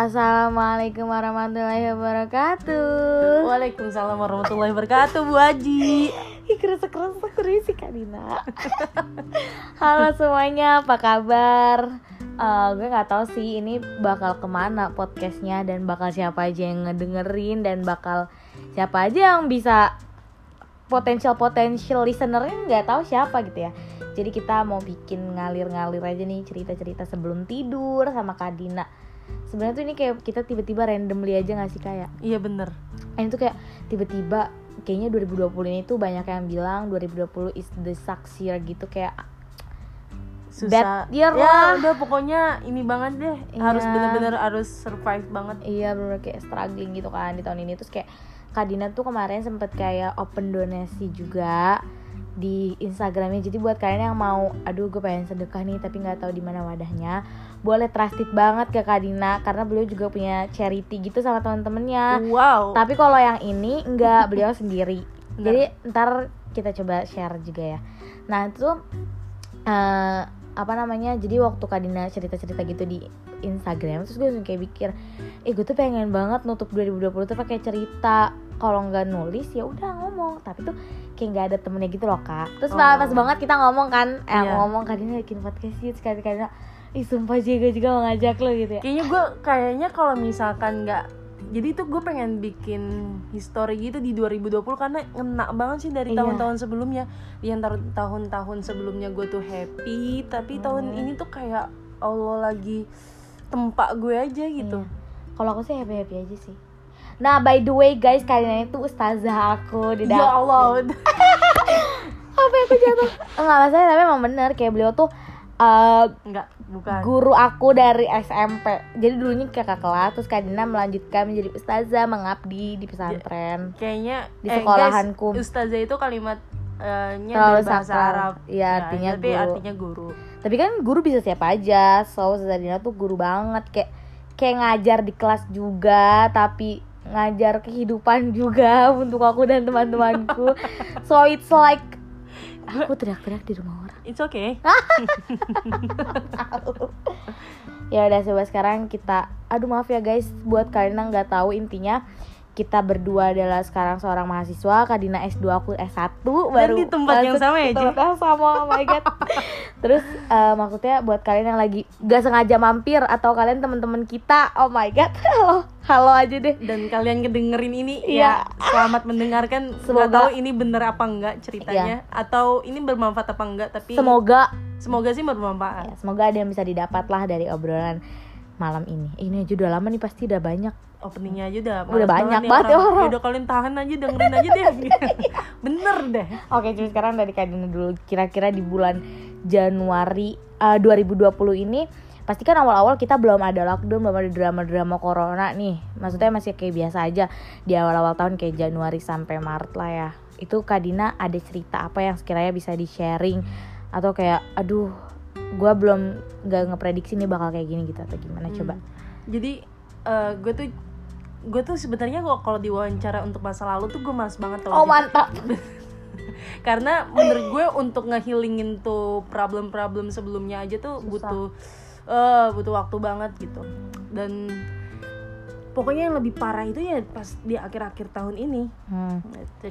Assalamualaikum warahmatullahi wabarakatuh. Waalaikumsalam warahmatullahi wabarakatuh Bu Haji Ih kerasa kerasa kurisi Kak Dina. Halo semuanya, apa kabar? Eh, gue nggak tahu sih ini bakal ke mana podcastnya dan bakal siapa aja yang ngedengerin dan bakal siapa aja yang bisa potensial potensial listenernya nggak tahu siapa gitu ya. Jadi kita mau bikin ngalir-ngalir aja nih cerita-cerita sebelum tidur sama Kak Dina. Sebenarnya tuh ini kayak kita tiba-tiba randomly aja nggak sih kayak Iya bener. Ini tuh kayak tiba-tiba kayaknya 2020 ini tuh banyak yang bilang 2020 is the sucks year gitu kayak Susah. Bad year Ya lah. udah pokoknya ini banget deh. Harus Iya. bener-bener harus survive banget. Iya bener kayak struggling gitu kan di tahun ini. Terus kayak Kak Dina tuh kemarin sempet kayak open donasi juga di Instagramnya. Jadi buat kalian yang mau aduh gue pengen sedekah nih tapi nggak tahu di mana wadahnya boleh trusted banget ke Kak Dina karena beliau juga punya charity gitu sama temen-temennya Wow Tapi kalau yang ini enggak beliau sendiri. Jadi ntar kita coba share juga ya. Nah itu eh apa namanya? Jadi waktu Kadina cerita-cerita gitu di Instagram, terus gue langsung kayak mikir, eh gue tuh pengen banget nutup 2020 tuh pakai cerita. Kalau nggak nulis ya udah ngomong. Tapi tuh kayak nggak ada temennya gitu loh kak. Terus Oh. pas banget kita ngomong kan, eh Iya. ngomong Kadina bikin podcast sih, Kadina, Kadina, ih sumpah sih gue juga mau ngajak lo gitu ya. Kayaknya gue kayaknya kalau misalkan nggak jadi tuh gue pengen bikin history gitu di 2020 karena ngena banget sih dari Iya. tahun-tahun sebelumnya Yang tahun-tahun sebelumnya gue tuh happy Tapi tahun Hmm. ini tuh kayak Allah lagi tempat gue aja gitu Iya. Kalau aku sih happy happy aja sih. Nah by the way guys kalian itu ustazah aku di Ya dapur. Allah Apa ya, aku jatuh? Enggak masalah tapi emang bener kayak beliau tuh uh, Enggak, bukan guru aku dari SMP. Jadi dulunya kakak kelas terus Kak Dina melanjutkan menjadi ustazah mengabdi di pesantren. Kayaknya Di eh, sekolahanku. guys, ustazah itu kalimat nya Terlalu bahasa sakral. Arab Iya, artinya tapi guru. artinya guru Tapi kan guru bisa siapa aja. So Ustazah Dina tuh guru banget kayak kayak ngajar di kelas juga tapi ngajar kehidupan juga untuk aku dan teman-temanku. so it's like aku teriak-teriak di rumah. It's okay. Ya udah coba sekarang kita aduh maaf ya guys buat kalian yang nggak tahu intinya kita berdua adalah sekarang seorang mahasiswa Kadina S2 aku S1 baru di tempat yang sama ya, tempat yang sama oh my god. Terus eh, maksudnya buat kalian yang lagi gak sengaja mampir atau kalian teman-teman kita oh my god. halo halo aja deh. Dan kalian ngedengerin ini Iya. ya selamat mendengarkan. Semoga- tahu ini bener apa enggak ceritanya. Atau ini bermanfaat apa enggak tapi semoga. Semoga sih bermanfaat. Ya, semoga ada yang bisa didapat lah dari obrolan malam ini. Ini aja udah lama nih pasti udah banyak. Openingnya aja udah Udah banyak banget ya orang. Ya udah kalian tahan aja dengerin aja deh. Bener deh. Oke, jadi sekarang dari Kadina dulu. Kira-kira di bulan Januari eh, 2020 ini pasti kan awal-awal kita belum ada lockdown, belum ada drama-drama corona nih. Maksudnya masih kayak biasa aja di awal-awal tahun kayak Januari sampai Maret lah ya. Itu Kadina ada cerita apa yang sekiranya bisa di-sharing atau kayak aduh gua belum nggak ngeprediksi nih bakal kayak gini gitu atau gimana coba. jadi gue tuh gue tuh sebenarnya kok kalau diwawancara untuk masa lalu tuh gue males banget tau Oh mantap. karena menurut gue untuk ngehilingin tuh problem-problem sebelumnya aja tuh Susah. butuh eh butuh waktu banget gitu. Dan pokoknya yang lebih parah itu ya pas di akhir-akhir tahun ini. Hmm.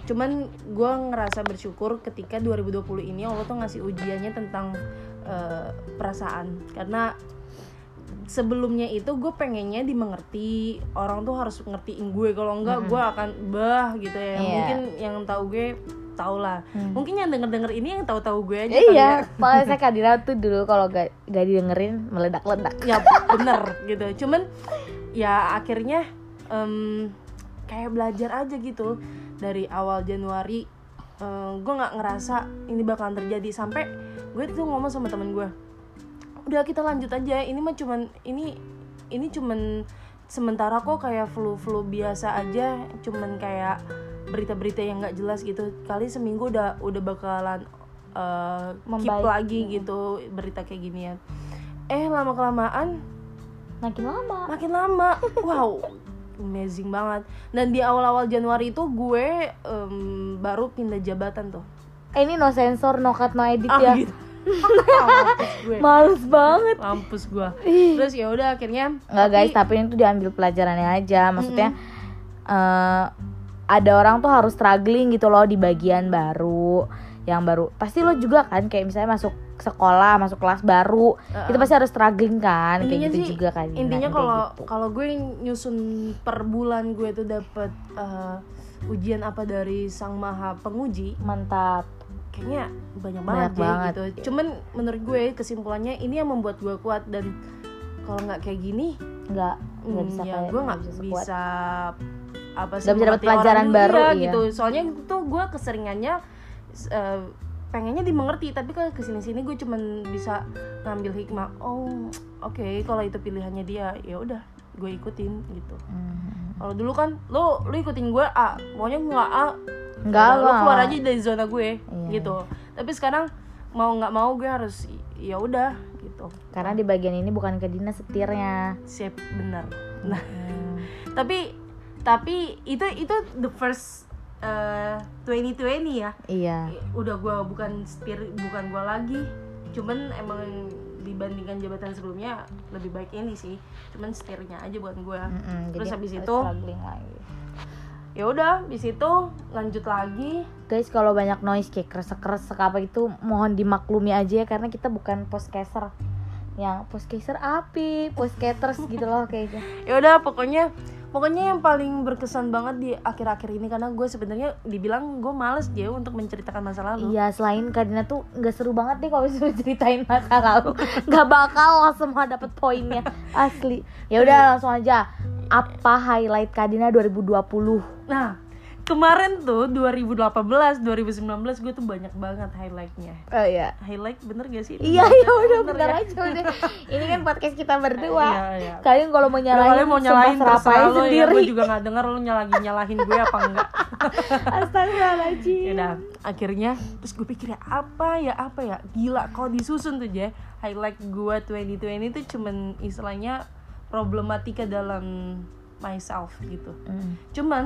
cuman gue ngerasa bersyukur ketika 2020 ini Allah tuh ngasih ujiannya tentang eh, perasaan. Karena sebelumnya itu gue pengennya dimengerti orang tuh harus ngertiin gue. Kalau enggak gue akan bah gitu ya. Iya. mungkin yang tahu gue tau lah Hmm. mungkin yang denger denger ini yang tahu-tahu gue aja Ya, iya, ya. soalnya saya Kadina tuh dulu kalau gak, gak didengerin meledak-ledak. ya bener gitu cuman ya akhirnya em, kayak belajar aja gitu dari awal Januari gue nggak ngerasa ini bakalan terjadi sampai gue tuh ngomong sama temen gue udah kita lanjut aja ini mah cuman ini ini cuman sementara kok kayak flu flu biasa aja cuman kayak berita-berita yang nggak jelas gitu kali seminggu udah udah bakalan eh, keep lagi gitu berita kayak ginian eh lama kelamaan Makin lama. makin lama. Wow amazing banget. Dan di awal-awal Januari itu gue em, baru pindah jabatan tuh. Eh, ini no sensor, no cut, no edit Ah, ya. gitu. mampus gue. Males banget. Mampus gue terus ya udah akhirnya nggak guys tapi ini tuh diambil pelajarannya aja. Maksudnya eh, ada orang tuh harus struggling gitu loh di bagian baru yang baru pasti lo juga kan kayak misalnya masuk sekolah masuk kelas baru Uh-uh. itu pasti harus struggling kan intinya kayak gitu sih juga kan intinya kalau gitu. kalau gue nyusun per bulan gue tuh dapet eh, ujian apa dari sang maha penguji mantap kayaknya banyak banget, Banyak banget, gitu iya. cuman menurut gue kesimpulannya ini yang membuat gue kuat dan kalau nggak kayak gini nggak nggak hmm, bisa ya kayak gue nggak sekuat. bisa apa sih Nggak bisa orang pelajaran baru, iya. gitu soalnya tuh gue keseringannya eh, pengennya dimengerti tapi kalau ke sini sini gue cuman bisa ngambil hikmah oh oke kalau itu pilihannya dia ya udah gue ikutin gitu Hmm. kalau dulu kan lo lo ikutin gue A maunya nggak A udah, lo keluar aja dari zona gue Iya. gitu tapi sekarang mau nggak mau gue harus ya udah gitu karena di bagian ini bukan ke dinas setirnya siap benar nah Hmm. tapi tapi itu itu the first uh, 2020 ya. Iya. Udah gue bukan setir bukan gue lagi. Cuman emang dibandingkan jabatan sebelumnya lebih baik ini sih. Cuman setirnya aja buat gue Mm-mm, terus jadi habis itu lagi. Ya udah habis itu lanjut lagi. Guys kalau banyak noise kayak kresek-kresek apa itu mohon dimaklumi aja ya karena kita bukan postcaster. Yang postcaster api postcaters gitu loh kayaknya ya udah pokoknya pokoknya yang paling berkesan banget di akhir-akhir ini karena gue sebenarnya dibilang gue males dia untuk menceritakan masa lalu. Iya selain Kadina tuh nggak seru banget deh kalau disuruh ceritain masa lalu. Nggak bakal semua dapet poinnya asli. Ya udah langsung aja. Apa highlight Kadina 2020 nah kemarin tuh 2018 2019 gue tuh banyak banget highlightnya. Oh iya. Highlight bener gak sih? Iya ya udah Bener bentar ya? aja udah. Ini kan podcast kita berdua. Iya, iya. kalian kalau mau nyalahin kalian mau nyalahin terserah lo ya. Sendiri. gue juga gak denger lo nyalahin nyalahin gue apa enggak. Astagfirullahaladzim. Ya udah akhirnya terus gue pikir ya apa ya apa ya? Gila kalau disusun tuh ya highlight gue 2020 itu cuman istilahnya problematika dalam myself gitu. Mm. cuman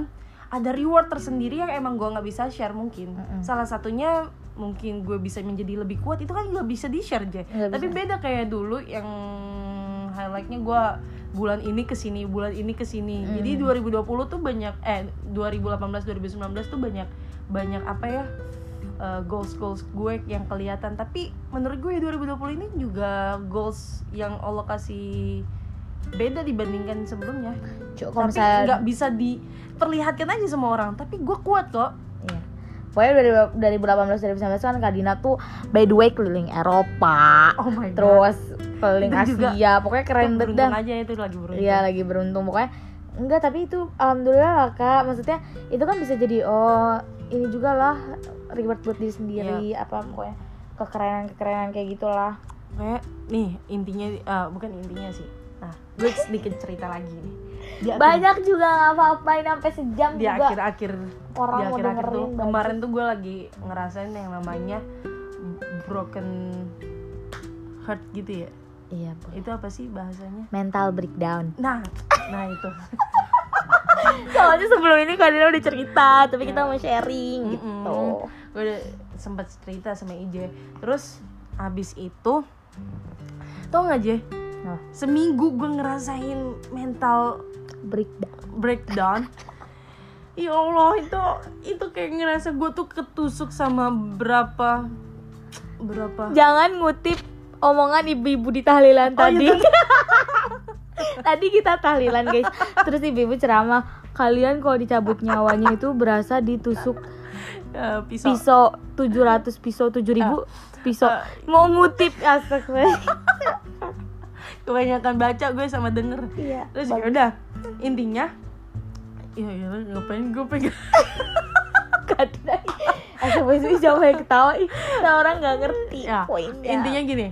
ada reward tersendiri yang emang gue nggak bisa share mungkin Mm-mm. salah satunya mungkin gue bisa menjadi lebih kuat itu kan nggak bisa di share aja tapi bisa. beda kayak dulu yang highlightnya gue bulan ini ke sini bulan ini ke sini Mm. jadi 2020 tuh banyak eh 2018 2019 tuh banyak banyak apa ya goals goals gue yang kelihatan tapi menurut gue 2020 ini juga goals yang Allah kasih beda dibandingkan sebelumnya Cuk, kalau tapi misalnya nggak bisa diperlihatkan aja sama orang tapi gue kuat kok Iya. Pokoknya dari dari 2018 2019 kan Kadina tuh by the way keliling Eropa, oh my god terus keliling Itu juga Asia, pokoknya keren banget beruntung aja itu lagi beruntung Iya lagi beruntung pokoknya. Enggak tapi itu alhamdulillah lah kak. Maksudnya itu kan bisa jadi oh ini juga lah reward buat diri sendiri Iya. apa pokoknya kekerenan kekerenan kayak gitulah. kayak nih intinya eh, bukan intinya sih nah gue sedikit cerita lagi nih di akhir, Banyak juga nggak apa-apain sampai sejam di juga akhir-akhir orang di akhir-akhir tuh kemarin tuh gue lagi ngerasain yang namanya broken heart gitu ya Iya Bu. itu apa sih bahasanya Mental breakdown. nah nah itu Soalnya sebelum ini Kadina udah cerita, tapi kita mau sharing gitu. Mm-mm. gue udah sempat cerita sama IJ terus abis itu tau nggak Je Nah, seminggu gue ngerasain mental breakdown. breakdown ya Allah itu itu kayak ngerasa gue tuh ketusuk sama berapa berapa Jangan ngutip omongan ibu-ibu di tahlilan Oh, tadi. iya, tadi kita tahlilan guys. Terus ibu-ibu ceramah, kalian kalau dicabut nyawanya itu berasa ditusuk eh, pisau pisau 700 pisau 7000 pisau. Ah. Mau ngutip astagfirullah. kebanyakan baca gue sama denger. Iya. terus ya udah intinya ya ya ngapain gue pegang Kadang Astagfirullah siapa yang ketawa ih, nah orang nggak ngerti ya poinnya. intinya gini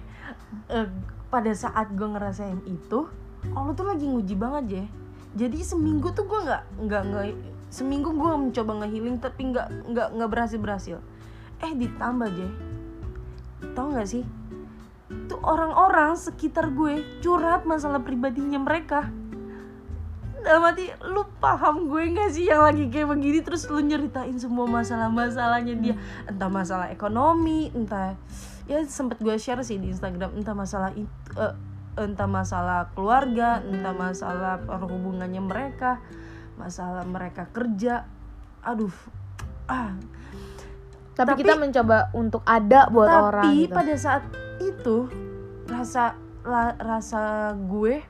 eh, pada saat gue ngerasain itu Allah tuh lagi nguji banget ya jadi seminggu tuh gue nggak nggak nggak seminggu gue mencoba ngehealing tapi nggak nggak nggak berhasil berhasil eh ditambah aja tau nggak sih tuh orang-orang sekitar gue curhat masalah pribadinya mereka. Dalam hati lu paham gue gak sih yang lagi kayak begini? Terus lu nyeritain semua masalah-masalahnya dia. Entah masalah ekonomi entah ya sempet gue share sih di Instagram entah masalah itu eh, entah masalah keluarga entah masalah hubungannya mereka masalah mereka kerja. Aduh ah tapi, Tapi- kita mencoba untuk ada buat tapi orang gitu. pada saat itu rasa la- rasa gue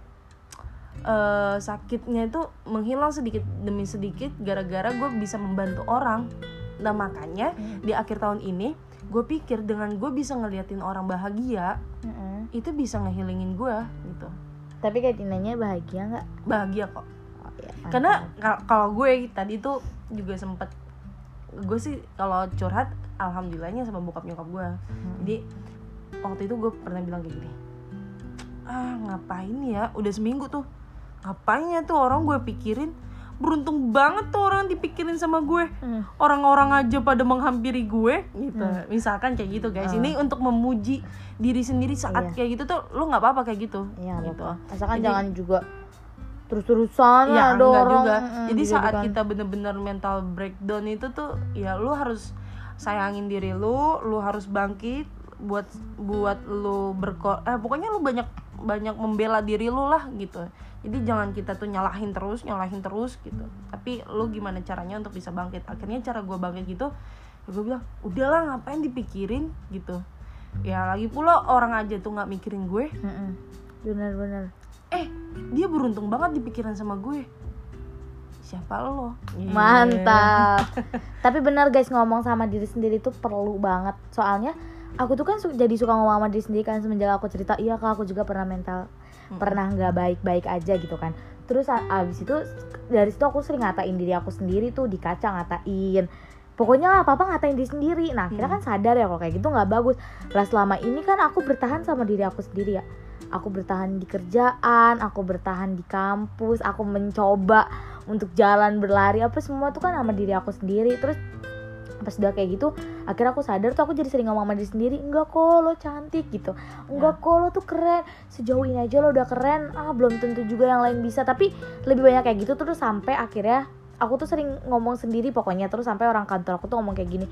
eh, sakitnya itu menghilang sedikit demi sedikit gara-gara gue bisa membantu orang nah makanya Hmm. di akhir tahun ini gue pikir dengan gue bisa ngeliatin orang bahagia Mm-mm. itu bisa ngehilingin gue gitu tapi kayak Tinanya bahagia nggak bahagia kok oh, iya, karena kalau gue tadi tuh juga sempet gue sih kalau curhat alhamdulillahnya sama bokap nyokap gue. Hmm. jadi waktu itu gue pernah bilang kayak gini ah ngapain ya? Udah seminggu tuh. Ngapain ya tuh orang gue pikirin? Beruntung banget tuh orang dipikirin sama gue. Hmm. orang-orang aja pada menghampiri gue. Gitu. Misalkan kayak gitu guys. Ah. ini untuk memuji diri sendiri saat Iya. kayak gitu tuh lu nggak apa-apa kayak gitu. Iya, gitu. apa-apa. Asalkan Jadi- jangan juga terus-terusan ya enggak dorong. juga. Mm-mm, jadi gitu saat kan. kita bener-bener mental breakdown itu tuh ya lu harus sayangin diri lu lu harus bangkit buat buat lu berko eh pokoknya lu banyak banyak membela diri lu lah gitu. Jadi jangan kita tuh nyalahin terus nyalahin terus gitu. Tapi lu gimana caranya untuk bisa bangkit? Akhirnya cara gue bangkit gitu ya gue bilang udahlah ngapain dipikirin? Gitu. Ya lagi pula orang aja tuh nggak mikirin gue. Bener-bener eh dia beruntung banget dipikiran sama gue. Siapa lo? Iya. mantap. Tapi benar guys ngomong sama diri sendiri tuh perlu banget. Soalnya aku tuh kan su- jadi suka ngomong sama diri sendiri kan semenjak aku cerita iya kak aku juga pernah mental pernah nggak baik-baik aja gitu kan. Terus abis itu dari situ aku sering ngatain diri aku sendiri tuh di kaca ngatain. Pokoknya apa apa ngatain diri sendiri. Nah akhirnya kan sadar ya kalau kayak gitu nggak bagus. Lah selama ini kan aku bertahan sama diri aku sendiri ya aku bertahan di kerjaan aku bertahan di kampus aku mencoba untuk jalan berlari apa semua tuh kan sama diri aku sendiri. Terus pas udah kayak gitu akhirnya aku sadar tuh aku jadi sering ngomong sama diri sendiri enggak kok lo cantik gitu. Enggak kok lo tuh keren sejauh ini aja lo udah keren ah belum tentu juga yang lain bisa. Tapi lebih banyak kayak gitu terus sampai akhirnya aku tuh sering ngomong sendiri pokoknya terus sampai orang kantor aku tuh ngomong kayak gini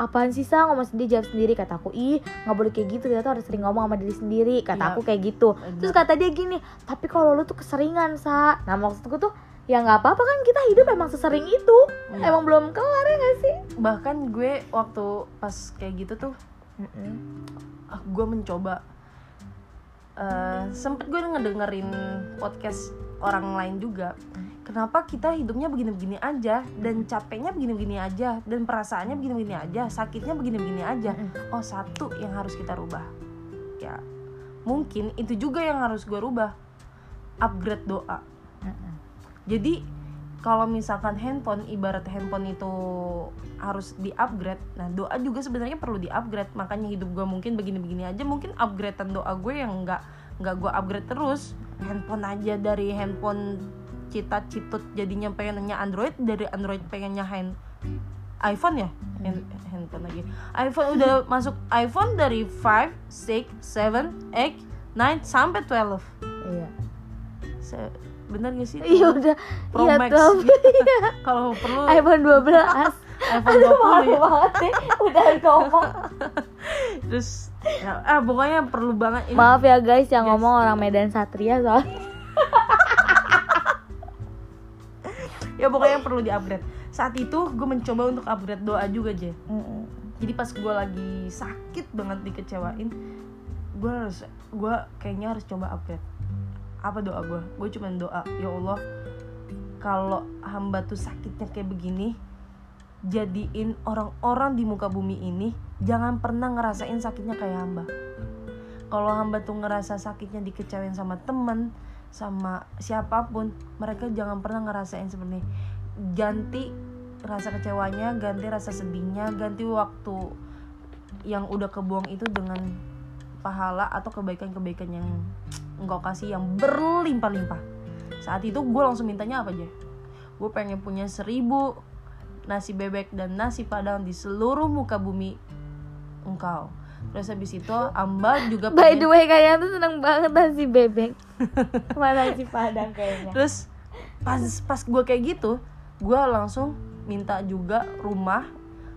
apaan sih sa ngomong sendiri jawab sendiri. Kata aku ih nggak boleh kayak gitu. Kita tuh harus sering ngomong sama diri sendiri. Kata Iya, aku kayak gitu. Benar. terus kata dia gini tapi kalau lo tuh keseringan sa. Nah maksudku tuh ya nggak apa-apa kan kita hidup emang sesering itu. Iya. emang belum kelar ya gak sih? Bahkan gue waktu pas kayak gitu tuh ah, gue mencoba eh sempet gue ngedengerin podcast orang lain juga kenapa kita hidupnya begini-begini aja? Dan capeknya begini-begini aja? Dan perasaannya begini-begini aja? Sakitnya begini-begini aja? Oh satu yang harus kita rubah. Ya mungkin itu juga yang harus gue rubah. Upgrade doa. Jadi kalau misalkan handphone ibarat handphone itu harus di upgrade nah doa juga sebenarnya perlu di upgrade makanya hidup gue mungkin begini-begini aja. Mungkin upgradean doa gue yang nggak nggak gue upgrade terus. Handphone aja dari handphone cita citut jadinya pengennya android dari android pengennya hand iPhone ya? Hand- handphone lagi. iPhone udah masuk iPhone dari 5, 6, 7, 8, 9 sampai 12 iya. Se- bener gak sih? Iya udah. Pro iya Max. tuh gitu. kalau perlu iPhone 12 iPhone Aduh 20 malu ya. banget sih. Udah ngomong. Terus ya, ah pokoknya perlu banget ini. Maaf ya guys yang Yes. ngomong orang Medan Satria soalnya ya pokoknya perlu di upgrade saat itu gue mencoba untuk upgrade doa juga aja jadi pas gue lagi sakit banget dikecewain gue harus gue kayaknya harus coba upgrade. Apa doa gue gue cuma doa ya Allah kalau hamba tuh sakitnya kayak begini jadiin orang-orang di muka bumi ini jangan pernah ngerasain sakitnya kayak hamba. Kalau hamba tuh ngerasa sakitnya dikecewain sama temen sama siapa pun mereka jangan pernah ngerasain seperti ganti rasa kecewanya ganti rasa sedihnya ganti waktu yang udah kebuang itu dengan pahala atau kebaikan-kebaikan yang engkau kasih yang berlimpah-limpah. Saat itu gue langsung mintanya apa aja? Gue pengen punya seribu nasi bebek dan nasi padang di seluruh muka bumi engkau terus habis itu amba juga By the pengen way kalian tuh seneng banget nasi bebek. Mana nasi padang kayaknya? Terus pas pas gue kayak gitu gue langsung minta juga rumah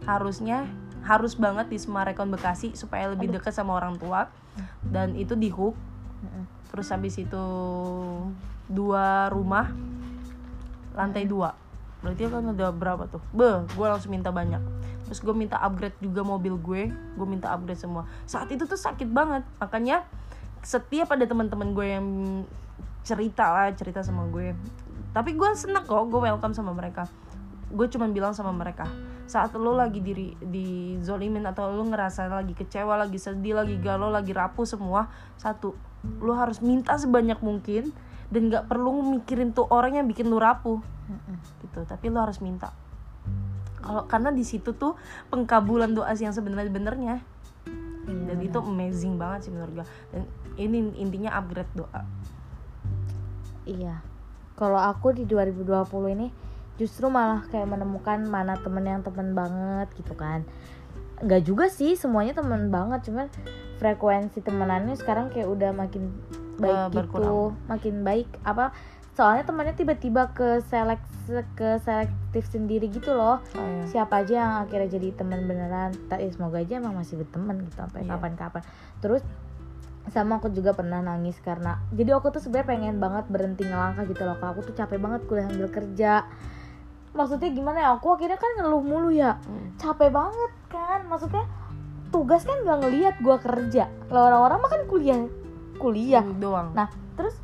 harusnya harus banget di Semarekon Bekasi supaya lebih dekat sama orang tua. Dan itu di hook. Terus habis itu dua rumah lantai dua. Berarti kan udah berapa tuh? Be gue langsung minta banyak terus gue minta upgrade juga mobil gue. Gue minta upgrade semua. Saat itu tuh sakit banget. Makanya setiap ada teman-teman gue yang cerita lah cerita sama gue. Tapi gue seneng kok gue welcome sama mereka. Gue cuman bilang sama mereka saat lo lagi diri di zolimin atau lo ngerasa lagi kecewa lagi sedih lagi galau lagi rapuh semua satu lo harus minta sebanyak mungkin dan nggak perlu mikirin tuh orang yang bikin lo rapuh. Gitu. Tapi lo harus minta kalau karena di situ tuh pengkabulan doa sih yang sebenarnya benernya Iya, dan itu amazing banget sih menurut gue dan ini intinya upgrade doa. Iya. Kalau aku di 2020 ini justru malah kayak menemukan mana temen yang temen banget gitu kan. Enggak juga sih semuanya temen banget, cuman frekuensi temenannya sekarang kayak udah makin baik Eh, gitu, makin baik apa soalnya temennya tiba-tiba ke selek ke selektif sendiri gitu loh. Oh, iya. siapa aja yang akhirnya jadi teman beneran. Tapi semoga aja emang masih berteman gitu sampai Iya. kapan-kapan. Terus sama aku juga pernah nangis karena jadi aku tuh sebenarnya pengen banget berhenti ngelangkah gitu loh. Aku tuh capek banget kuliah sambil kerja. Maksudnya gimana ya? Aku akhirnya kan ngeluh mulu ya. Hmm. capek banget kan? Maksudnya tugas kan nggak ngelihat gua kerja. Lah orang-orang mah kan kuliah kuliah. Hmm, doang. Nah, terus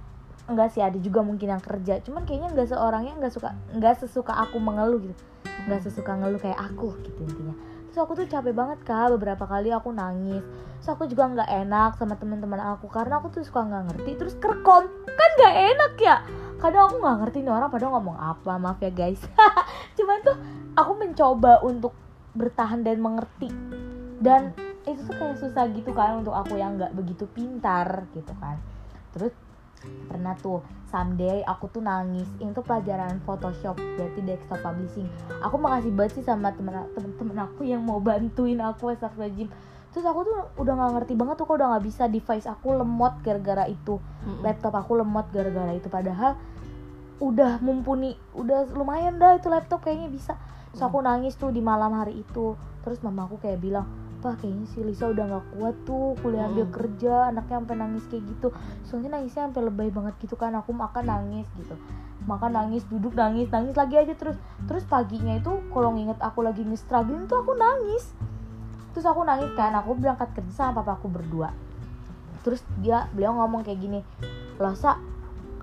enggak sih ada juga mungkin yang kerja, cuman kayaknya enggak seorangnya enggak suka enggak sesuka aku mengeluh gitu. Enggak sesuka ngeluh kayak aku gitu intinya. Terus aku tuh capek banget kak, beberapa kali aku nangis. Terus aku juga nggak enak sama teman-teman aku karena aku tuh suka nggak ngerti. Terus kerekom kan nggak enak ya. Kadang aku nggak ngerti nih orang pada ngomong apa, maaf ya guys. cuman tuh aku mencoba untuk bertahan dan mengerti. Dan itu tuh kayak susah gitu kan untuk aku yang nggak begitu pintar gitu kan. Terus pernah tuh someday aku tuh nangis. Ini tuh pelajaran Photoshop berarti desktop publishing. Aku makasih banget sih sama temen temen aku yang mau bantuin aku Astagfirullahaladzim. Terus aku tuh udah nggak ngerti banget tuh kok udah nggak bisa device aku lemot gara-gara itu. Laptop aku lemot gara-gara itu. Padahal udah mumpuni udah lumayan dah itu laptop kayaknya bisa. Terus aku nangis tuh di malam hari itu. Terus mamaku kayak bilang pak kayaknya si Lisa udah nggak kuat tuh kuliah ambil Mm. kerja anaknya sampai nangis kayak gitu. Soalnya nangisnya sampai lebay banget gitu kan aku makan nangis gitu. Makan nangis duduk nangis nangis lagi aja terus. Terus paginya itu kalau nginget aku lagi nge-struggling tuh aku nangis. Terus aku nangis kan aku berangkat kerja sama papa aku berdua. Terus dia beliau ngomong kayak gini loh Sa,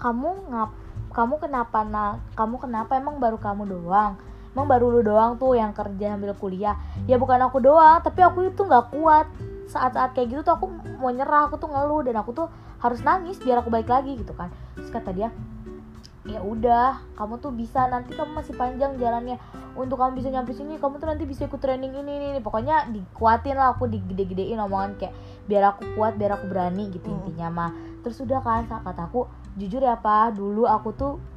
kamu ngap kamu kenapa nak kamu kenapa emang baru kamu doang emang baru lu doang tuh yang kerja sambil kuliah. Ya bukan aku doang tapi aku itu nggak kuat. Saat-saat kayak gitu tuh aku mau nyerah aku tuh ngeluh dan aku tuh harus nangis biar aku balik lagi gitu kan. Terus kata dia ya udah kamu tuh bisa nanti kamu masih panjang jalannya. Untuk kamu bisa nyampe sini kamu tuh nanti bisa ikut training ini ini, ini. pokoknya dikuatin lah aku digede-gedein omongan kayak biar aku kuat biar aku berani gitu Hmm. intinya mah. Terus udah kan kataku jujur ya pak dulu aku tuh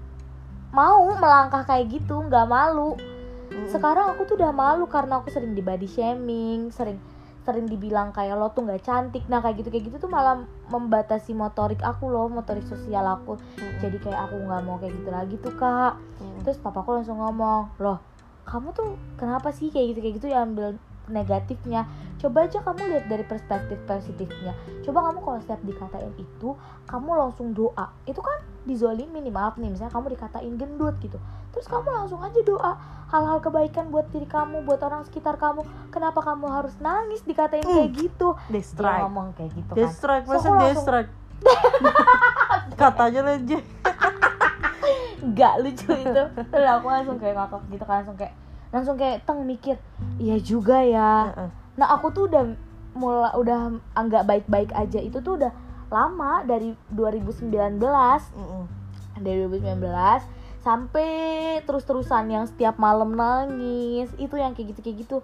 mau melangkah kayak gitu nggak malu. Mm-mm. sekarang aku tuh udah malu karena aku sering di body shaming sering sering dibilang kayak lo tuh nggak cantik. Nah kayak gitu kayak gitu tuh malah membatasi motorik aku loh motorik sosial aku. Mm-mm. jadi kayak aku nggak mau kayak gitu lagi tuh kak. Terus papaku langsung ngomong loh kamu tuh kenapa sih kayak gitu kayak gitu ya ambil negatifnya? Coba aja kamu lihat dari perspektif positifnya. Coba kamu kalau setiap dikatain itu kamu langsung doa. Itu kan dizolimin nih maaf nih misalnya kamu dikatain gendut gitu. Terus kamu langsung aja doa hal-hal kebaikan buat diri kamu buat orang sekitar kamu. Kenapa kamu harus nangis dikatain kayak gitu? dia ngomong kayak gitu They kan. So, langsung- katanya aja nggak lucu itu. Terus aku langsung kayak ngakak gitu kan langsung kayak langsung kayak teng mikir iya juga ya. Nah aku tuh udah mulai udah nggak baik-baik aja. Itu tuh udah lama dari 2019 Mm-mm. dari 2019 sampai terus-terusan yang setiap malam nangis itu yang kayak gitu kayak gitu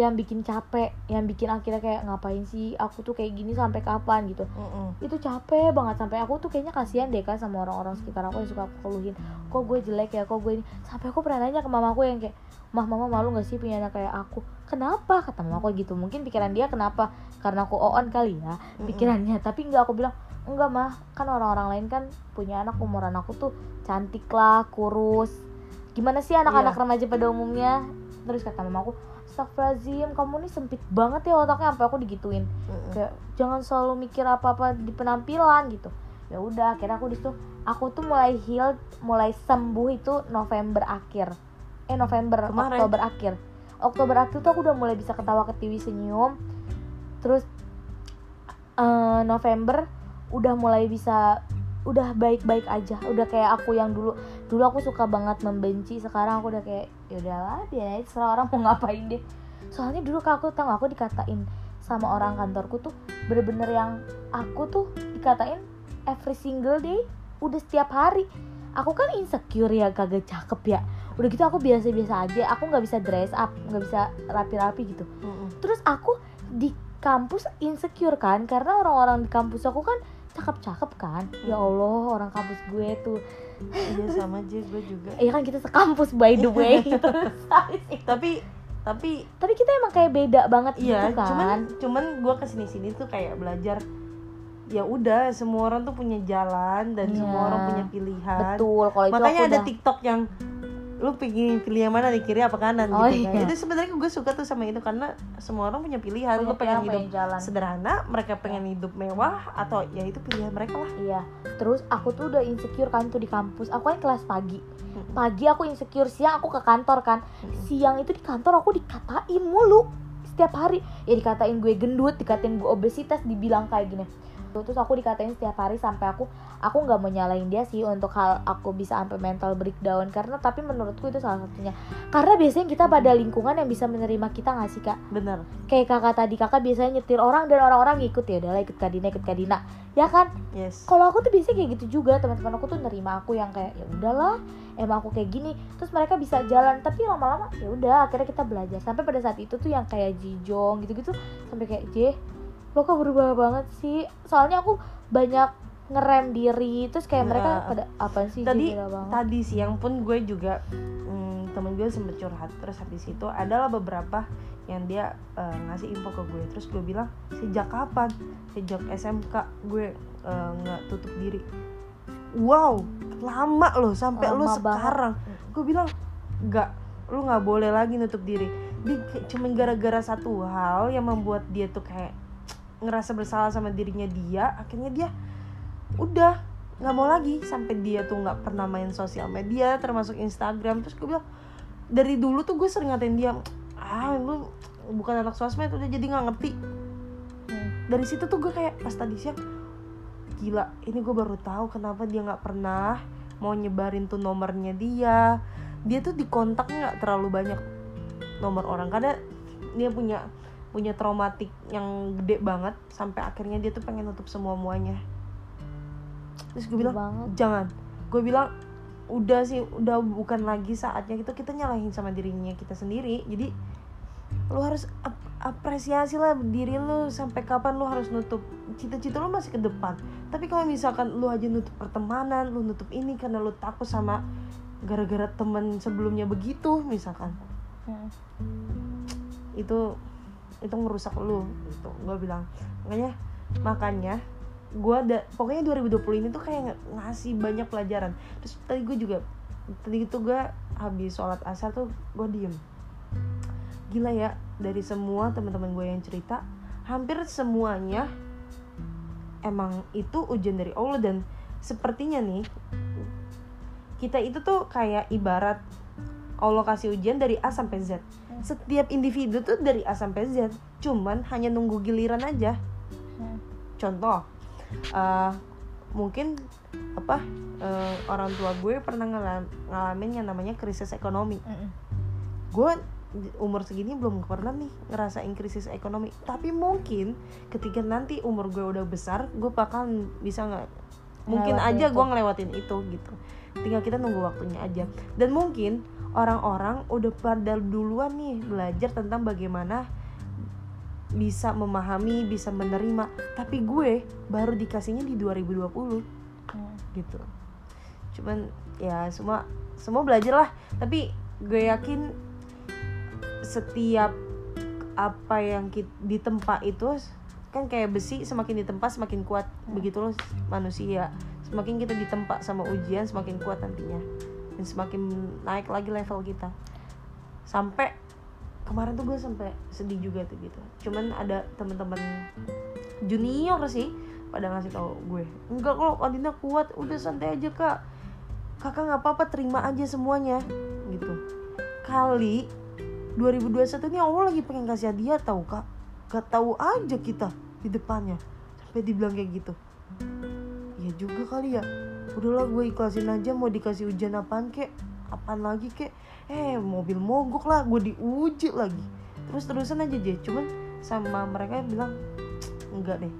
yang bikin capek yang bikin akhirnya kayak ngapain sih aku tuh kayak gini sampai kapan? gitu. Mm-mm. itu capek banget sampai aku tuh kayaknya kasihan deh kan sama orang-orang sekitar aku yang suka aku keluhin. Kok gue jelek ya? Kok gue ini? Sampai aku pernah nanya ke mamaku yang kayak mah mama malu gak sih punya anak kayak aku? Kenapa? kata mamaku gitu. Mungkin pikiran dia kenapa? Karena aku on kali ya pikirannya. Tapi nggak aku bilang enggak mah. Kan orang-orang lain kan punya anak umuran aku tuh cantik lah kurus. Gimana sih anak-anak Iya. remaja pada umumnya? Terus kata mamaku astagfirullahaladzim kamu nih sempit banget ya otaknya sampai aku digituin. Mm-mm. kayak jangan selalu mikir apa apa di penampilan gitu. Ya udah akhirnya aku di situ aku tuh mulai heal mulai sembuh itu November akhir. Eh November Kemarin. Oktober akhir. Oktober akhir tuh aku udah mulai bisa ketawa ketiwi senyum. Terus eh, November udah mulai bisa udah baik-baik aja. Udah kayak aku yang dulu dulu aku suka banget membenci sekarang aku udah kayak ya udahlah biar aja serah orang mau ngapain deh. Soalnya dulu kak aku tau aku dikatain sama orang kantorku tuh bener-bener yang aku tuh dikatain every single day udah setiap hari. Aku kan insecure ya kagak cakep ya. Udah gitu aku biasa-biasa aja aku nggak bisa dress up nggak bisa rapi-rapi gitu. Mm-mm. terus aku di kampus insecure kan karena orang-orang di kampus aku kan cakep-cakep kan. Ya Allah orang kampus gue tuh iya sama aja gue juga. Ya kan kita sekampus by the way gitu. Tapi tapi tapi kita emang kayak beda banget iya gitu kan. cuman cuman gue ke sini sini tuh kayak belajar ya udah semua orang tuh punya jalan dan Iya. semua orang punya pilihan. Betul kalau itu makanya ada udah TikTok yang lu pengen pilih yang mana nih kiri apa kanan Oh, gitu kan iya. itu sebenarnya gue suka tuh sama itu karena semua orang punya pilihan Punya lu pengen pilihan, hidup jalan. sederhana mereka pengen hidup mewah atau ya itu pilihan mereka lah Iya, terus aku tuh udah insecure kan tuh di kampus. Aku kan kelas pagi. Pagi aku insecure, siang aku ke kantor kan. Siang itu di kantor aku dikatain mulu setiap hari. Ya dikatain gue gendut, dikatain gue obesitas, dibilang kayak gini. Terus aku dikatain setiap hari sampai aku aku nggak mau nyalain dia sih untuk hal aku bisa sampai mental breakdown. Karena tapi menurutku itu salah satunya. Karena biasanya kita pada lingkungan yang bisa menerima kita nggak sih kak? bener. Kayak kakak tadi kakak biasanya nyetir orang dan orang-orang ngikut ya udahlah ikut Kadina ikut Kadina. Ya kan? Yes. Kalau aku tuh biasanya kayak gitu juga teman-teman aku tuh nerima aku yang kayak ya udahlah emang aku kayak gini. Terus mereka bisa jalan tapi lama-lama ya udah akhirnya kita belajar. Sampai pada saat itu tuh yang kayak Jijong gitu-gitu sampai kayak J lo kok berubah banget sih? Soalnya aku banyak ngerem diri terus kayak mereka Nah, pada apa sih tadi tadi siang pun gue juga hmm, temen gue sempet curhat terus habis itu adalah beberapa yang dia eh, ngasih info ke gue. Terus gue bilang sejak kapan? Sejak SMK gue eh, nggak tutup diri. Wow lama loh sampai banget. sekarang. Gue bilang nggak lu nggak boleh lagi nutup diri. Dia cuman gara-gara satu hal yang membuat dia tuh kayak ngerasa bersalah sama dirinya dia akhirnya dia udah nggak mau lagi. Sampai dia tuh nggak pernah main sosial media termasuk Instagram. Terus gue bilang dari dulu tuh gue sering ngatain dia ah lu bukan anak sosmed udah jadi nggak ngerti. Dari situ tuh gue kayak pas tadi siang gila ini gue baru tahu kenapa dia nggak pernah mau nyebarin tuh nomornya dia. Dia tuh di kontaknya nggak terlalu banyak nomor orang karena dia punya punya traumatik yang gede banget sampai akhirnya dia tuh pengen nutup semua muanya. Terus gue bilang banget. Jangan. Gue bilang udah sih udah bukan lagi saatnya gitu kita nyalahin sama dirinya kita sendiri. Jadi lu harus ap- apresiasi lah diri lu sampai kapan lu harus nutup. Cita-cita lu masih ke depan. Tapi kalau misalkan lu aja nutup pertemanan lu nutup ini karena lu takut sama gara-gara temen sebelumnya begitu misalkan. Hmm. itu itu ngerusak lu gitu. Gue bilang makanya makanya gue ada pokoknya 2020 ini tuh kayak ngasih banyak pelajaran. Terus tadi gue juga tadi itu gue habis sholat asar tuh gue diem. Gila ya dari semua teman-teman gue yang cerita hampir semuanya emang itu ujian dari Allah. Dan sepertinya nih kita itu tuh kayak ibarat Allah kasih ujian dari A sampai Z setiap individu tuh dari A sampai Z cuman hanya nunggu giliran aja. Hmm. contoh eh, mungkin apa eh, orang tua gue pernah ngalam- ngalamin yang namanya krisis ekonomi. Mm-mm. gue umur segini belum pernah nih ngerasain krisis ekonomi. Tapi mungkin ketika nanti umur gue udah besar gue bakal bisa nggak mungkin aja gue ngelewatin itu gitu. Tinggal kita nunggu waktunya aja. Dan mungkin orang-orang udah pada duluan nih belajar tentang bagaimana bisa memahami bisa menerima. Tapi gue baru dikasihnya di 2020 Hmm. gitu. Cuman ya semua semua belajar lah. Tapi gue yakin setiap apa yang kit- ditempa itu kan kayak besi semakin ditempa semakin kuat. Begitu loh manusia. Semakin kita ditempa sama ujian semakin kuat nantinya dan semakin naik lagi level kita. Sampai kemarin tuh gue sampai sedih juga tuh gitu. Cuman ada teman-teman junior sih pada ngasih tahu gue enggak kok Adina kuat udah santai aja kak. Kakak nggak apa-apa terima aja semuanya gitu. Kali 2021 ini Allah lagi pengen kasih hadiah tahu kak. Gak tahu aja kita di depannya. Sampai dibilang kayak gitu. Ya juga kali ya udahlah gue ikhlasin aja mau dikasih ujian apaan kek? Apaan lagi kek? Eh mobil mogok lah gue diuji lagi. Terus terusan aja je cuman sama mereka bilang enggak deh.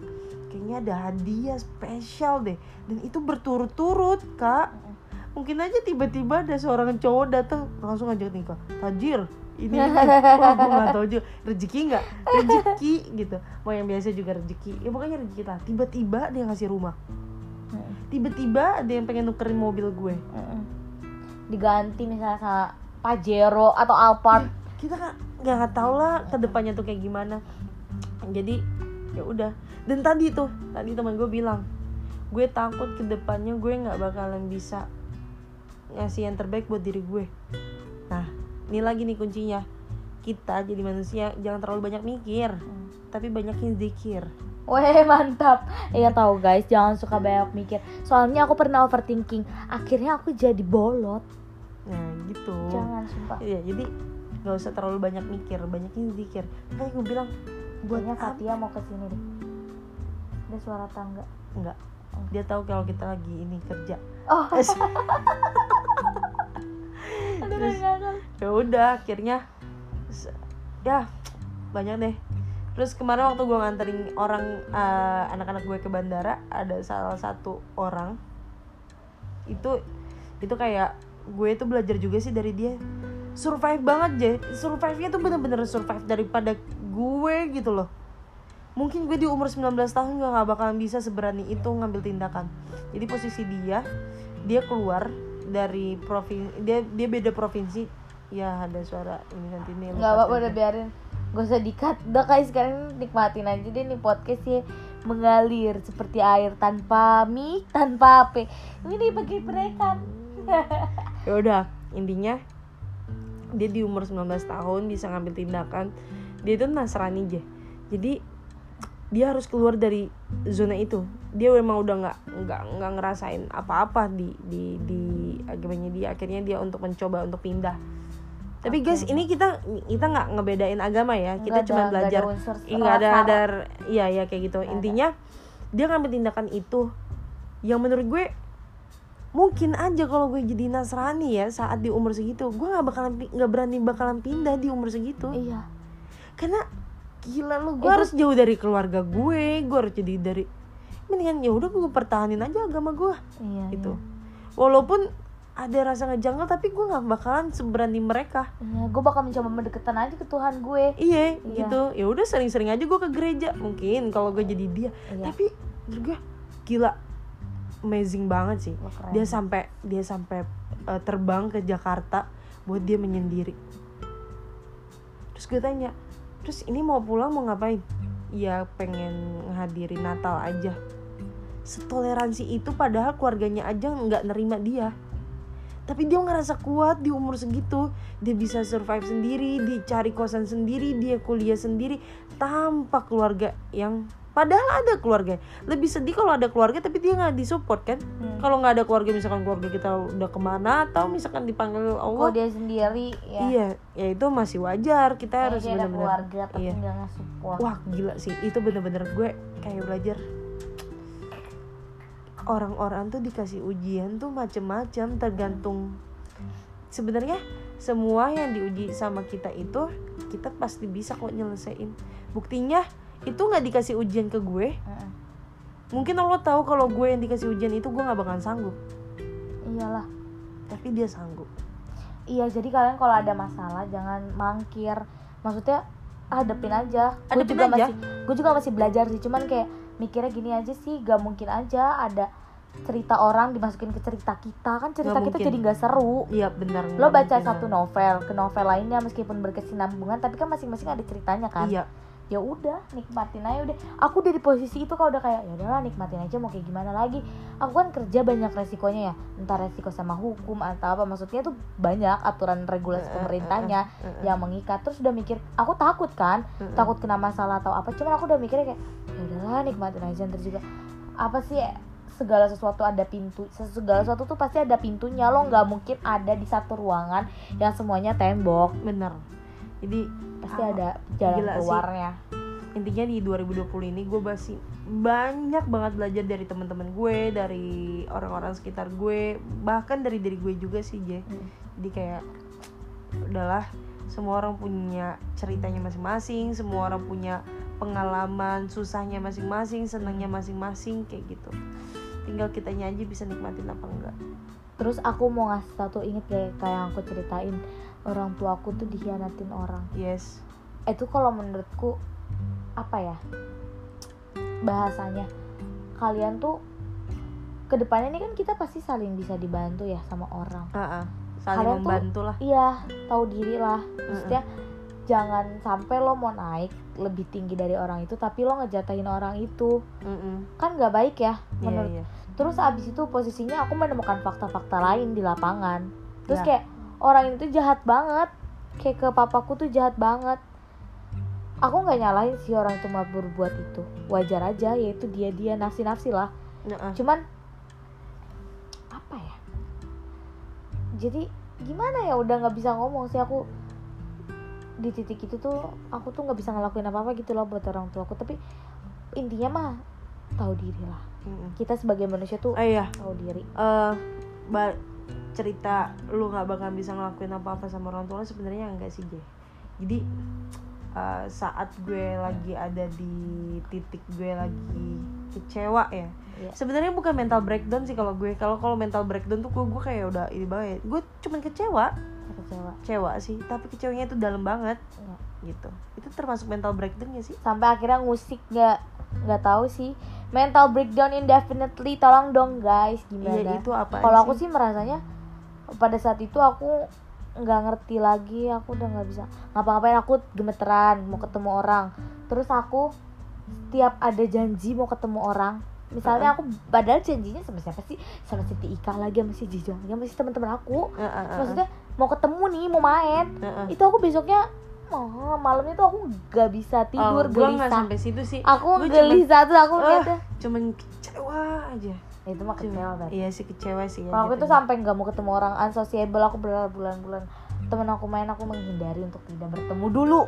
Kayaknya ada hadiah spesial deh. Dan itu berturut-turut kak. Mungkin aja tiba-tiba ada seorang cowok datang langsung ngajak nikah. Tajir ini wah gue nggak tahu juga rezeki nggak? Rezeki gitu. Mau yang biasa juga rezeki. Ya pokoknya rezeki lah. Tiba-tiba dia ngasih rumah tiba-tiba ada yang pengen nukerin mobil gue. Mm-mm. diganti misalnya sama Pajero atau Alphard. Kita kan nggak nggak tahu lah ke depannya tuh kayak gimana. Jadi ya udah. Dan tadi tuh tadi teman gue bilang gue takut ke depannya gue nggak bakalan bisa ngasih yang terbaik buat diri gue. Nah ini lagi nih kuncinya. Kita jadi manusia jangan terlalu banyak mikir tapi banyakin zikir Weh mantap Iya tahu guys jangan suka banyak mikir Soalnya aku pernah overthinking Akhirnya aku jadi bolot nah gitu Jangan sumpah Iya, jadi nggak usah terlalu banyak mikir, banyakin zikir. Kayak gue bilang, buat Kayaknya apa? Fatia mau ke sini deh Ada suara tangga Enggak. Dia tahu kalau kita lagi ini kerja. Oh Terus, ya udah, akhirnya ya banyak deh. Terus kemarin waktu gue nganterin orang eh, anak-anak gue ke bandara, ada salah satu orang itu itu kayak gue tuh belajar juga sih dari dia. Survive banget je survive-nya tuh bener-bener survive daripada gue gitu loh. Mungkin gue di umur 19 tahun gak, gak bakalan bisa seberani itu ngambil tindakan. Jadi posisi dia dia keluar dari provinsi dia dia beda provinsi. Ya ada suara ini nanti nih Nggak apa-apa udah biarin Gak usah dikat Udah guys sekarang nikmatin aja deh nih podcast sih Mengalir seperti air Tanpa mic, tanpa apa Ini nih perekam ya udah intinya dia di umur 19 tahun bisa ngambil tindakan. Dia itu nasrani aja. Jadi dia harus keluar dari zona itu. Dia memang udah nggak nggak nggak ngerasain apa-apa di di di agamanya dia. Akhirnya dia untuk mencoba untuk pindah tapi guys ini kita kita nggak ngebedain agama ya. Kita cuma ada- belajar ada nggak ada ada iya ya kayak gitu. Intinya dia ngambil tindakan itu. Yang menurut gue mungkin aja kalau gue jadi nasrani ya saat di umur segitu gue nggak bakalan nggak berani bakalan pindah di umur segitu. Iya. Karena gila lo gue Itu- harus jauh dari keluarga gue gue harus jadi dari mendingan ya udah gue pertahanin aja agama gue. Iya gitu. walaupun ada rasa ngejanggal tapi gue nggak bakalan seberani mereka. Iya, gue bakal mencoba mendeketan aja ke Tuhan gue. iya Iya. gitu. Ya udah sering-sering aja gue ke gereja. Mungkin kalau gue jadi dia. Iya. tapi gue gila. Amazing banget sih. Keren. dia sampai dia sampai uh, terbang ke Jakarta buat dia menyendiri. Terus gue tanya terus ini mau pulang mau ngapain? Ya pengen ngehadirin Natal aja. Setoleransi itu padahal keluarganya aja nggak nerima dia tapi dia ngerasa kuat di umur segitu dia bisa survive sendiri dia cari kosan sendiri dia kuliah sendiri tanpa keluarga yang padahal ada keluarga lebih sedih kalau ada keluarga tapi dia nggak disupport kan Hmm. kalau nggak ada keluarga misalkan keluarga kita udah ke mana atau misalkan dipanggil Allah dia sendiri ya. iya ya itu masih wajar kita harus benar-benar keluarga tapi iya. nggak nge-support. wah gila sih itu bener-bener gue kayak belajar orang-orang tuh dikasih ujian tuh macem-macem tergantung sebenarnya semua yang diuji sama kita itu kita pasti bisa kok nyelesain buktinya itu nggak dikasih ujian ke gue mungkin Allah tahu kalau gue yang dikasih ujian itu gue nggak bakalan sanggup Iyalah. tapi dia sanggup Iya, jadi kalian kalau ada masalah jangan mangkir. Maksudnya hadepin aja. Gue juga aja. masih gue juga masih belajar sih, cuman kayak mikirnya gini aja sih, gak mungkin aja ada cerita orang dimasukin ke cerita kita. Kan cerita Nggak kita mungkin. jadi nggak seru. iya benar Lo baca mungkin. satu novel ke novel lainnya meskipun berkesinambungan tapi kan masing-masing ada ceritanya kan. iya. Ya udah nikmatin aja udah. Aku udah di posisi itu kalau udah kayak ya udahlah nikmatin aja mau kayak gimana lagi. Aku kan kerja banyak resikonya ya. Entah resiko sama hukum atau apa maksudnya tuh banyak aturan regulasi pemerintahnya yang mengikat. Terus udah mikir aku takut kan takut kena masalah atau apa. Cuman aku udah mikirnya kayak ya udahlah nikmatin aja terus juga. Apa sih segala sesuatu ada pintu segala sesuatu tuh pasti ada pintunya. Lo nggak mungkin ada di satu ruangan yang semuanya tembok. Bener. Jadi pasti ah, ada jalan gila sih. keluarnya. Intinya di 2020 ini gue masih banyak banget belajar dari teman-teman gue dari orang-orang sekitar gue bahkan dari diri gue juga sih J. Hmm. jadi kayak udahlah semua orang punya ceritanya masing-masing semua orang punya pengalaman susahnya masing-masing senangnya masing-masing kayak gitu tinggal kitanya aja bisa nikmatin apa enggak. Terus aku mau ngasih satu inget kayak kayak yang aku ceritain. Orang tuaku tuh dikhianatin orang. Yes. Itu kalau menurutku apa ya bahasanya. Kalian tuh ke depannya ini kan kita pasti saling bisa dibantu ya sama orang. Ah, ah. saling Kalian tuh- membantu lah iya tahu diri lah. Maksudnya jangan sampai lo mau naik lebih tinggi dari orang itu tapi lo ngejatahin orang itu Mm-mm. kan nggak baik ya Iya, menurut iya. terus abis itu posisinya aku menemukan fakta-fakta lain di lapangan terus Ya. kayak orang itu jahat banget kayak ke papaku tuh jahat banget aku nggak nyalahin sih orang itu mau berbuat itu wajar aja yaitu dia dia nafsi nafsi lah Nah, ah. cuman apa ya jadi gimana ya udah nggak bisa ngomong sih aku di titik itu tuh aku tuh nggak bisa ngelakuin apa apa gitu loh buat orang tua aku. Tapi intinya mah tahu diri lah. Mm-mm. kita sebagai manusia tuh Ah, iya. tahu diri. Eh ba- cerita lu nggak bakal bisa ngelakuin apa-apa sama orang tua sebenarnya enggak sih Jay? Jadi eh, saat gue lagi ada di titik gue lagi kecewa ya Iya. sebenarnya bukan mental breakdown sih kalau gue. Kalau kalau mental breakdown tuh gue, gue kayak udah ini banget. Gue cuman kecewa kecewa. Kecewa sih tapi kecewanya itu dalam banget. Iya. gitu. Itu termasuk mental breakdown gak sih? Sampai akhirnya ngusik nggak nggak tahu sih. Mental breakdown indefinitely tolong dong guys. Gimana? Iya itu apa kalau aku sih? merasanya pada saat itu aku nggak ngerti lagi. Aku udah nggak bisa ngapa-ngapain. Aku gemeteran mau ketemu orang. Terus aku setiap ada janji mau ketemu orang. Misalnya aku padahal janjinya sama siapa sih? Sama Siti Ika lagi sama si Jijo lagi sama si teman-teman aku. Maksudnya mau ketemu nih mau main. Heeh. itu aku besoknya oh, malamnya tuh aku nggak bisa tidur oh, gelisah. sampai situ sih. Aku cuman- gelisah tuh aku liatnya cuman kecewa aja. Itu mah kecewa banget iya sih kecewa sih ya kalau aku tuh jatuhnya. sampai nggak mau ketemu orang unsociable aku berbulan-bulan. Temen aku main aku menghindari untuk tidak bertemu dulu.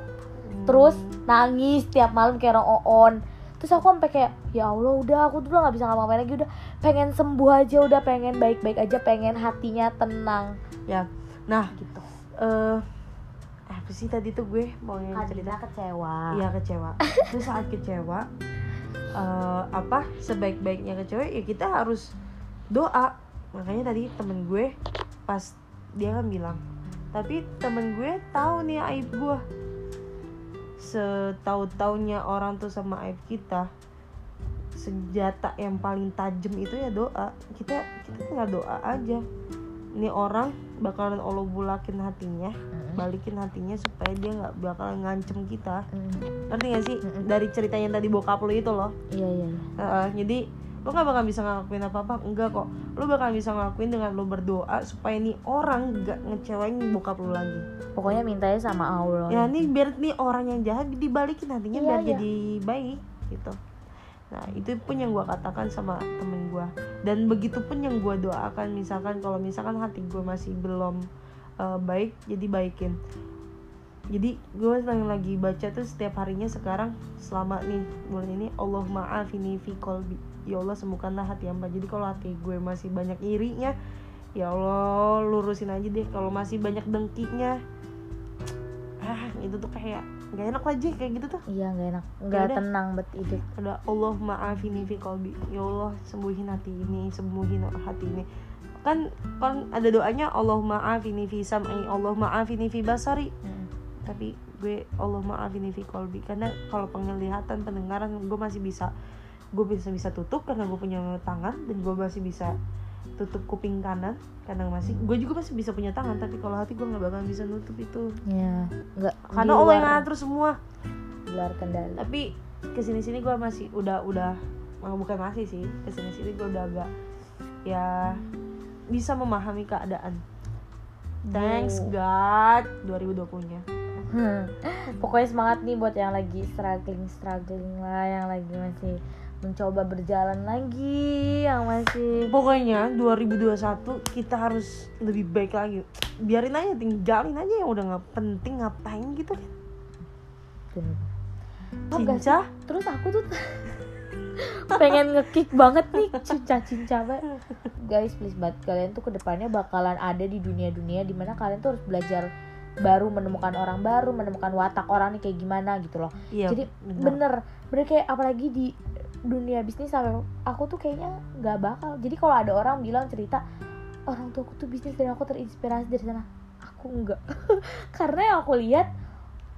Hmm. terus nangis tiap malam kayak orang oon. Terus aku sampai kayak ya Allah udah aku tuh udah nggak bisa ngapa-ngapain lagi udah. Pengen sembuh aja udah. Pengen baik-baik aja pengen hatinya tenang. Ya nah gitu. eh apa sih tadi tuh gue mau yang cerita? Kecewa. Iya kecewa. Terus saat kecewa eh apa sebaik-baiknya kecewa ya kita harus doa. Makanya tadi temen gue pas dia kan bilang tapi temen gue tahu nih aib gue setahu-taunya orang tuh sama aib kita senjata yang paling tajam itu ya doa. Kita kita tinggal doa aja ini orang bakalan Allah bulakin hatinya Mm-mm. balikin hatinya supaya dia nggak bakalan ngancem kita Mm. ngerti gak sih Mm-mm. dari ceritanya tadi bokap lo itu loh iya iya. Heeh, jadi lo nggak bakal bisa ngelakuin apa apa enggak kok lo bakal bisa ngelakuin dengan lo berdoa supaya nih orang nggak ngecewain bokap lo lagi pokoknya mintanya sama Allah ya nih biar nih orang yang jahat dibalikin hatinya Iya, biar iya. jadi baik gitu nah itu pun yang gue katakan sama temen gue dan begitu pun yang gue doakan misalkan kalau misalkan hati gue masih belum eh, baik jadi baikin. Jadi gue sedang lagi baca tuh setiap harinya sekarang selama nih bulan ini Allah maafini fi kolbi ya Allah sembuhkanlah hati hamba. Jadi kalau hati gue masih banyak irinya ya Allah lurusin aja deh. Kalau masih banyak dengkinya ah itu tuh kayak nggak enak aja kayak gitu tuh. Iya nggak enak. Nggak tenang bet hidup. Ada Allah maafini fi kolbi ya Allah sembuhin hati ini sembuhin hati ini. Kan kan ada doanya Allah maafini fi sam'i Allah maafini fi basari. Mm. tapi gue Allah maafin fi kolbi karena kalau penglihatan pendengaran gue masih bisa gue bisa bisa tutup karena gue punya tangan dan gue masih bisa tutup kuping kanan karena masih gue juga masih bisa punya tangan tapi kalau hati gue nggak bakalan bisa nutup itu ya nggak karena Allah yang luar. ngatur semua gelar kendali tapi ke sini sini gue masih udah udah oh, bukan masih sih ke sini sini gue udah agak ya bisa memahami keadaan thanks. God 2020 nya Hmm. Pokoknya semangat nih buat yang lagi struggling struggling lah, yang lagi masih mencoba berjalan lagi, yang masih pokoknya 2021 kita harus lebih baik lagi biarin aja tinggalin aja yang udah nggak penting ngapain gitu kan Tau gak sih? cinca Terus aku tuh pengen ngekick banget nih cinca-cinca banget. Guys, please banget kalian tuh ke depannya bakalan ada di dunia-dunia di mana kalian tuh harus belajar baru menemukan orang baru, menemukan watak orang nih kayak gimana gitu loh. iya Jadi bener, bener kayak apalagi di dunia bisnis sampai aku tuh kayaknya nggak bakal. Jadi kalau ada orang bilang cerita orang tua aku tuh bisnis dan aku terinspirasi dari sana, aku enggak. Karena yang aku lihat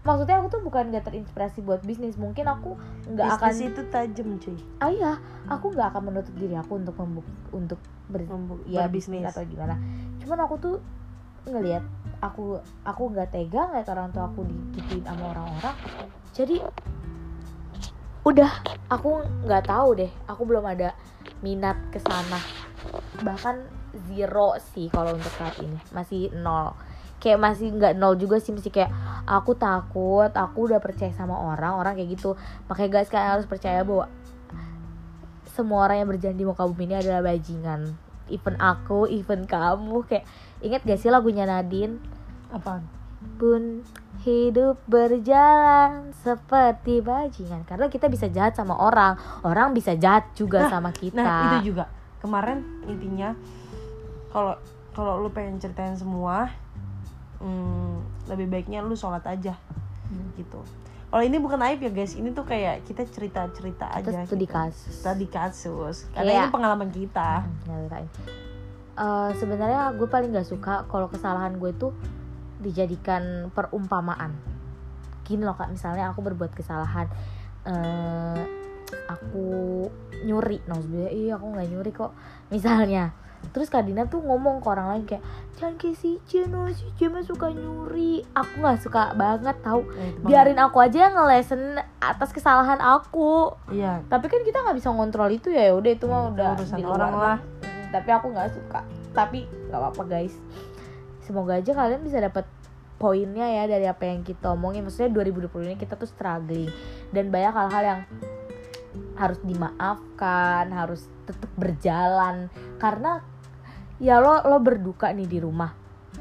maksudnya aku tuh bukan nggak terinspirasi buat bisnis. Mungkin aku nggak akan bisnis itu tajam cuy. Ah iya. Aku nggak akan menutup diri aku untuk membuk untuk ber, Membu- ya bisnis atau gimana. Cuman aku tuh ngelihat aku aku nggak tega ngeliat orang tua aku digituin sama orang-orang. Jadi udah. Aku nggak tahu deh. Aku belum ada minat ke sana. Bahkan zero sih kalau untuk saat ini. Masih nol. Kayak masih nggak nol juga sih. Masih kayak aku takut. Aku udah percaya sama orang. Orang kayak gitu. Makanya guys kalian harus percaya bahwa semua orang yang berjanji di muka bumi ini adalah bajingan. Even aku even kamu. Kayak inget gak sih lagunya Nadine? Apaan? Pun hidup berjalan seperti bajingan karena kita bisa jahat sama orang orang bisa jahat juga Nah, sama kita Nah itu juga kemarin intinya kalau kalau lu pengen ceritain semua, hmm, lebih baiknya lu sholat aja Hmm. gitu. Kalau ini bukan aib ya guys, ini tuh kayak kita cerita cerita aja. studi gitu. kasus. Studi kasus. Karena Kayak- ini pengalaman kita. Hmm. Eh, sebenarnya gue paling nggak suka kalau kesalahan gue tuh dijadikan perumpamaan. Gini loh kak misalnya aku berbuat kesalahan eh aku nyuri nah iya aku nggak nyuri kok misalnya. Terus Kak Dina tuh ngomong ke orang lain kayak jangan kayak si Jen oh, si Jen mah suka nyuri. Aku nggak suka banget Nah, itu biarin aku aja yang ngelesen atas kesalahan aku. Iya. tapi kan kita nggak bisa ngontrol itu ya udah itu mah Itu udah urusan orang lah. Tapi aku nggak suka. Tapi nggak apa-apa guys semoga aja kalian bisa dapat poinnya ya dari apa yang kita omongin. Maksudnya 2020 ini kita tuh struggling. Dan banyak hal-hal yang harus dimaafkan harus tetap berjalan. Karena ya lo lo berduka nih di rumah.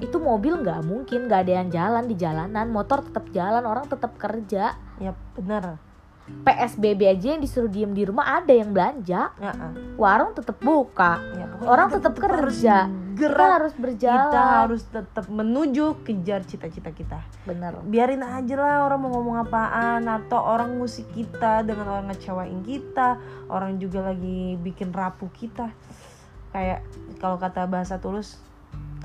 Itu mobil nggak mungkin nggak ada yang jalan di jalanan. Motor tetap jalan orang tetap kerja. Ya benar. PSBB aja yang disuruh diem di rumah ada yang belanja Ya, ah. warung tetap buka Ya, Orang tetap tetap harus kerja. kita gerak. harus berjalan Kita harus tetap menuju kejar cita-cita kita. bener biarin aja lah orang mau ngomong apaan atau orang musik kita dengan orang ngecewain kita orang juga lagi bikin rapuh kita kayak kalau kata bahasa tulus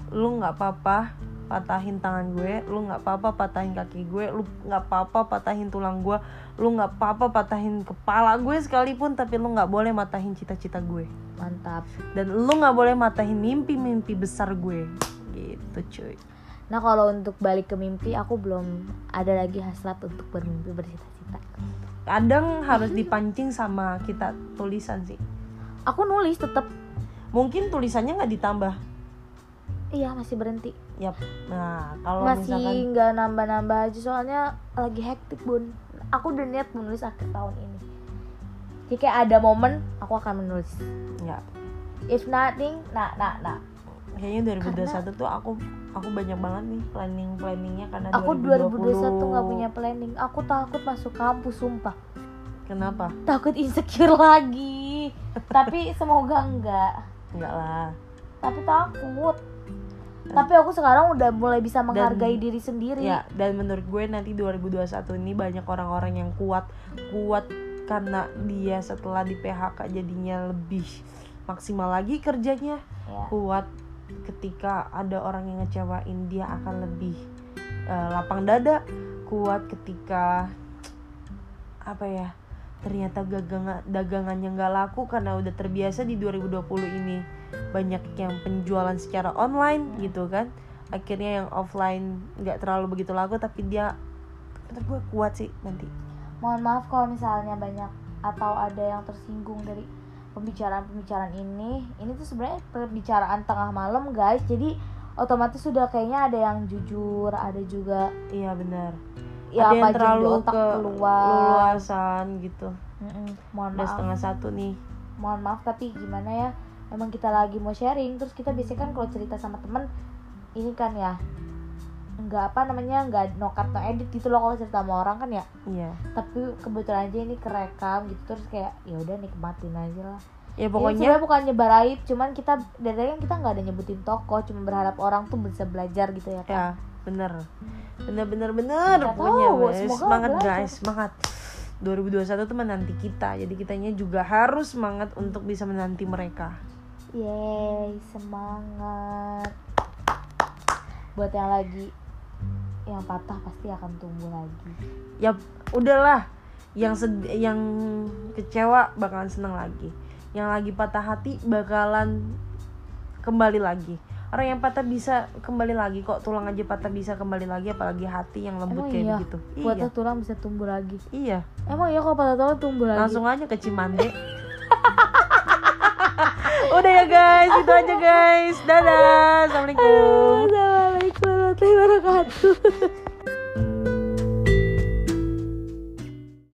lu nggak apa-apa patahin tangan gue lu nggak apa-apa patahin kaki gue lu nggak apa-apa patahin tulang gue lu nggak apa-apa patahin kepala gue sekalipun tapi lu nggak boleh matahin cita-cita gue. Mantap. Dan lu nggak boleh matahin mimpi-mimpi besar gue. Gitu cuy. Nah kalau untuk balik ke mimpi aku belum ada lagi hasrat untuk bermimpi bercita-cita. Kadang harus dipancing sama kita tulisan sih. Aku nulis tetap mungkin tulisannya nggak ditambah. Iya masih berhenti Yap. nah kalau masih misalkan nggak nambah-nambah aja soalnya lagi hektik bun. Aku udah niat menulis akhir tahun ini. Jadi kayak ada momen aku akan menulis. Ya. If nothing nah nah nah. Kayaknya 2021 tuh aku aku banyak banget nih planning planningnya karena aku 2021 nggak 2020 punya planning. Aku takut masuk kampus sumpah. Kenapa? Takut insecure lagi. Tapi semoga enggak. Enggak lah. Tapi takut tapi aku sekarang udah mulai bisa menghargai diri sendiri. Ya dan menurut gue nanti 2021 ini banyak orang-orang yang kuat kuat karena dia setelah di PHK jadinya lebih maksimal lagi kerjanya. Ya. kuat ketika ada orang yang ngecewain dia akan lebih eh, lapang dada. Kuat ketika apa ya ternyata dagangan dagangannya nggak laku karena udah terbiasa di 2020 ini banyak yang penjualan secara online gitu kan. Akhirnya yang offline nggak terlalu begitu laku tapi dia menurut gue kuat sih nanti. Mohon maaf kalau misalnya banyak atau ada yang tersinggung dari pembicaraan-pembicaraan ini. Ini tuh sebenarnya pembicaraan tengah malam guys. Jadi otomatis sudah kayaknya ada yang jujur ada juga iya benar. Ya ada yang terlalu otak ke keluar. luasan gitu. Mm-mm, mohon udah maaf. setengah satu nih. Mohon maaf tapi gimana ya emang kita lagi mau sharing terus kita biasanya kan kalau cerita sama temen ini kan ya nggak apa namanya nggak no cut no edit gitu loh kalau cerita sama orang kan ya. Iya. Tapi kebetulan aja ini kerekam gitu terus kayak ya udah nikmatin aja lah. Ya Ini pokoknya sebenarnya bukan nyebar aib cuman kita dari tadi kan kita nggak ada nyebutin toko cuma berharap orang tuh bisa belajar gitu ya kan ya bener. Bener bener bener. Nggak pokoknya tahu, semangat belajar. guys semangat. 2021 tuh menanti kita jadi kitanya juga harus semangat untuk bisa menanti mereka Yeay, semangat. Buat yang lagi yang patah pasti akan tumbuh lagi. ya udahlah. Yang sed- yang kecewa bakalan seneng lagi. Yang lagi patah hati bakalan kembali lagi. Orang yang patah bisa kembali lagi kok. Tulang aja patah bisa kembali lagi apalagi hati yang lembut Emang kayak iya, begitu. Buat iya. tulang bisa tumbuh lagi. iya. Emang iya kalau patah tulang tumbuh lagi. langsung aja ke Cimande udah ya guys. Itu aja guys. Dadah. Assalamualaikum. Assalamualaikum warahmatullahi wabarakatuh.